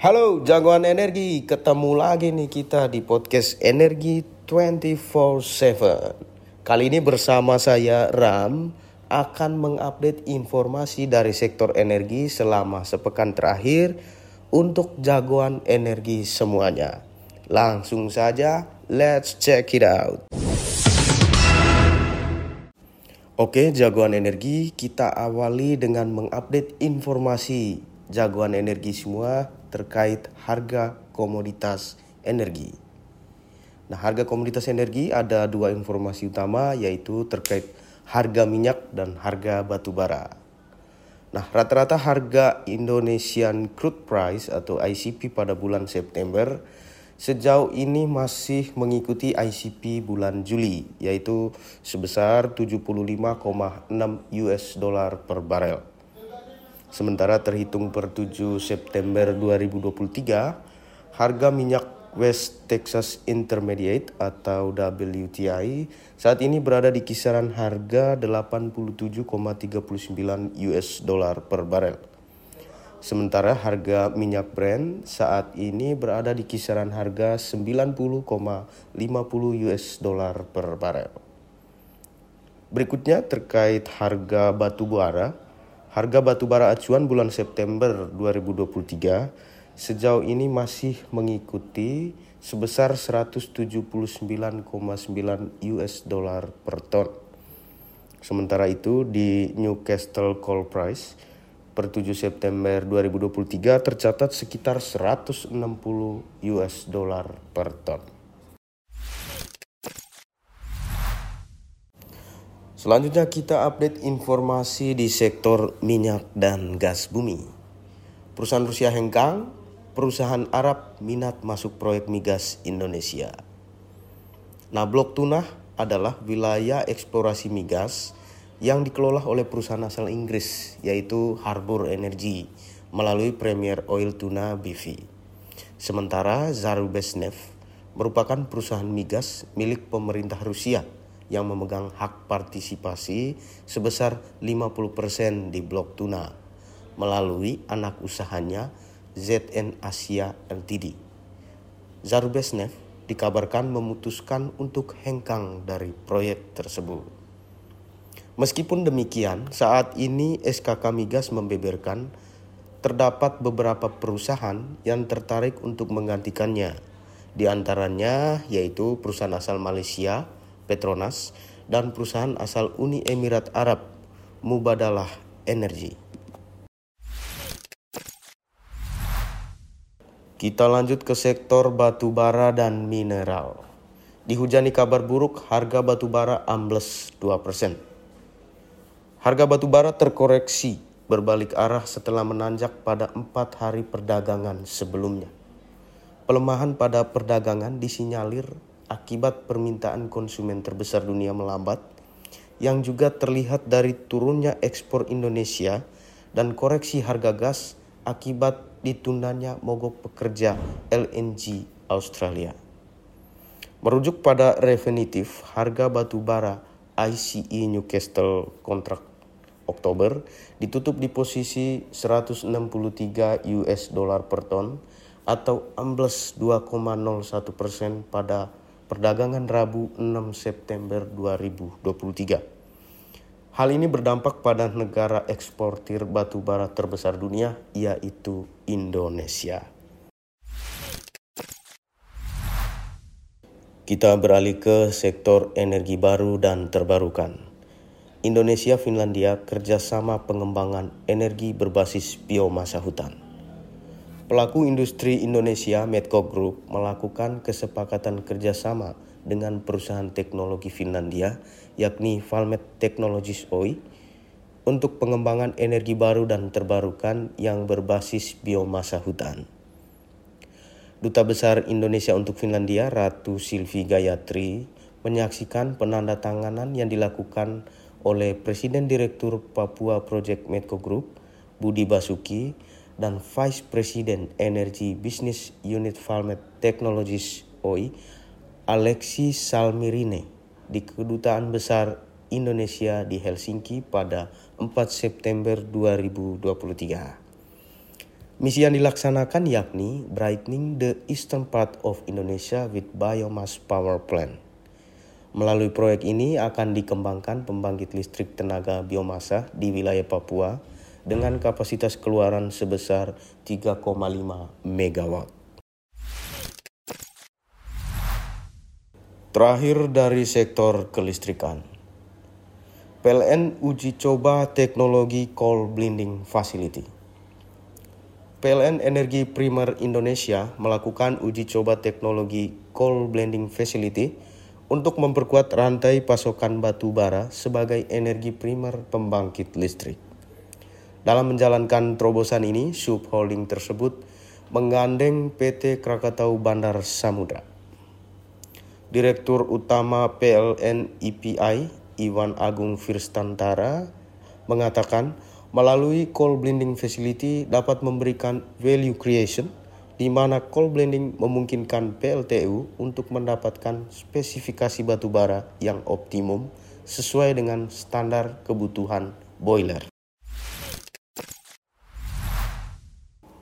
Halo jagoan energi, ketemu lagi nih kita di podcast Energi 24/7. Kali ini bersama saya Ram akan mengupdate informasi dari sektor energi selama sepekan terakhir untuk jagoan energi semuanya. Langsung saja, let's check it out. Oke, jagoan energi, kita awali dengan mengupdate informasi jagoan energi semua terkait harga komoditas energi. Nah, harga komoditas energi ada dua informasi utama yaitu terkait harga minyak dan harga batu bara. Nah, rata-rata harga Indonesian Crude Price atau ICP pada bulan September sejauh ini masih mengikuti ICP bulan Juli yaitu sebesar 75,6 US dollar per barel. Sementara terhitung per 7 September 2023, harga minyak West Texas Intermediate atau WTI saat ini berada di kisaran harga 87,39 US dollar per barel. Sementara harga minyak Brent saat ini berada di kisaran harga 90,50 US dollar per barel. Berikutnya terkait harga batu bara, Harga batu bara acuan bulan September 2023 sejauh ini masih mengikuti sebesar 179,9 US dollar per ton. Sementara itu di Newcastle Coal Price per 7 September 2023 tercatat sekitar 160 US dollar per ton. Selanjutnya kita update informasi di sektor minyak dan gas bumi. Perusahaan Rusia hengkang, perusahaan Arab minat masuk proyek migas Indonesia. Nah, Blok Tuna adalah wilayah eksplorasi migas yang dikelola oleh perusahaan asal Inggris yaitu Harbour Energy melalui Premier Oil Tuna BV. Sementara Zarubezhneft merupakan perusahaan migas milik pemerintah Rusia yang memegang hak partisipasi sebesar 50% di Blok Tuna melalui anak usahanya ZN Asia Ltd. Zarbesnev dikabarkan memutuskan untuk hengkang dari proyek tersebut. Meskipun demikian, saat ini SKK Migas membeberkan terdapat beberapa perusahaan yang tertarik untuk menggantikannya. Di antaranya yaitu perusahaan asal Malaysia Petronas, dan perusahaan asal Uni Emirat Arab, Mubadalah Energy. Kita lanjut ke sektor batu bara dan mineral. Dihujani kabar buruk, harga batu bara ambles 2%. Harga batu bara terkoreksi berbalik arah setelah menanjak pada empat hari perdagangan sebelumnya. Pelemahan pada perdagangan disinyalir akibat permintaan konsumen terbesar dunia melambat, yang juga terlihat dari turunnya ekspor Indonesia dan koreksi harga gas akibat ditundanya mogok pekerja LNG Australia. Merujuk pada Refinitiv, harga batu bara ICE Newcastle kontrak Oktober ditutup di posisi 163 US dollar per ton atau ambles 2,01 persen pada perdagangan Rabu 6 September 2023. Hal ini berdampak pada negara eksportir batu bara terbesar dunia yaitu Indonesia. Kita beralih ke sektor energi baru dan terbarukan. Indonesia Finlandia kerjasama pengembangan energi berbasis biomasa hutan. Pelaku industri Indonesia Medco Group melakukan kesepakatan kerjasama dengan perusahaan teknologi Finlandia yakni Valmet Technologies Oy untuk pengembangan energi baru dan terbarukan yang berbasis biomasa hutan. Duta Besar Indonesia untuk Finlandia Ratu Silvi Gayatri menyaksikan penandatanganan yang dilakukan oleh Presiden Direktur Papua Project Medco Group Budi Basuki dan Vice President Energy Business Unit Valmet Technologies OI Alexi Salmirine di Kedutaan Besar Indonesia di Helsinki pada 4 September 2023. Misi yang dilaksanakan yakni brightening the eastern part of Indonesia with biomass power plant. Melalui proyek ini akan dikembangkan pembangkit listrik tenaga biomasa di wilayah Papua dengan kapasitas keluaran sebesar 3,5 megawatt. Terakhir dari sektor kelistrikan. PLN uji coba teknologi coal blending facility. PLN Energi Primer Indonesia melakukan uji coba teknologi coal blending facility untuk memperkuat rantai pasokan batu bara sebagai energi primer pembangkit listrik. Dalam menjalankan terobosan ini, Sub Holding tersebut menggandeng PT Krakatau Bandar Samudra. Direktur Utama PLN EPI, Iwan Agung Firstantara, mengatakan Melalui coal blending facility dapat memberikan value creation di mana coal blending memungkinkan PLTU untuk mendapatkan spesifikasi batu bara yang optimum sesuai dengan standar kebutuhan boiler.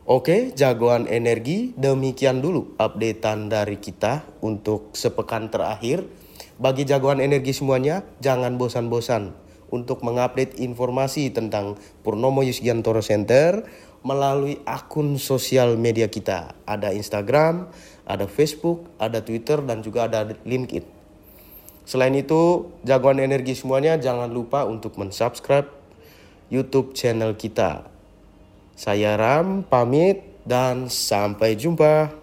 Oke, jagoan energi, demikian dulu updatean dari kita untuk sepekan terakhir. Bagi jagoan energi semuanya, jangan bosan-bosan untuk mengupdate informasi tentang Purnomo Yusgiantoro Center melalui akun sosial media kita. Ada Instagram, ada Facebook, ada Twitter, dan juga ada LinkedIn. Selain itu, jagoan energi semuanya jangan lupa untuk mensubscribe YouTube channel kita. Saya Ram, pamit, dan sampai jumpa.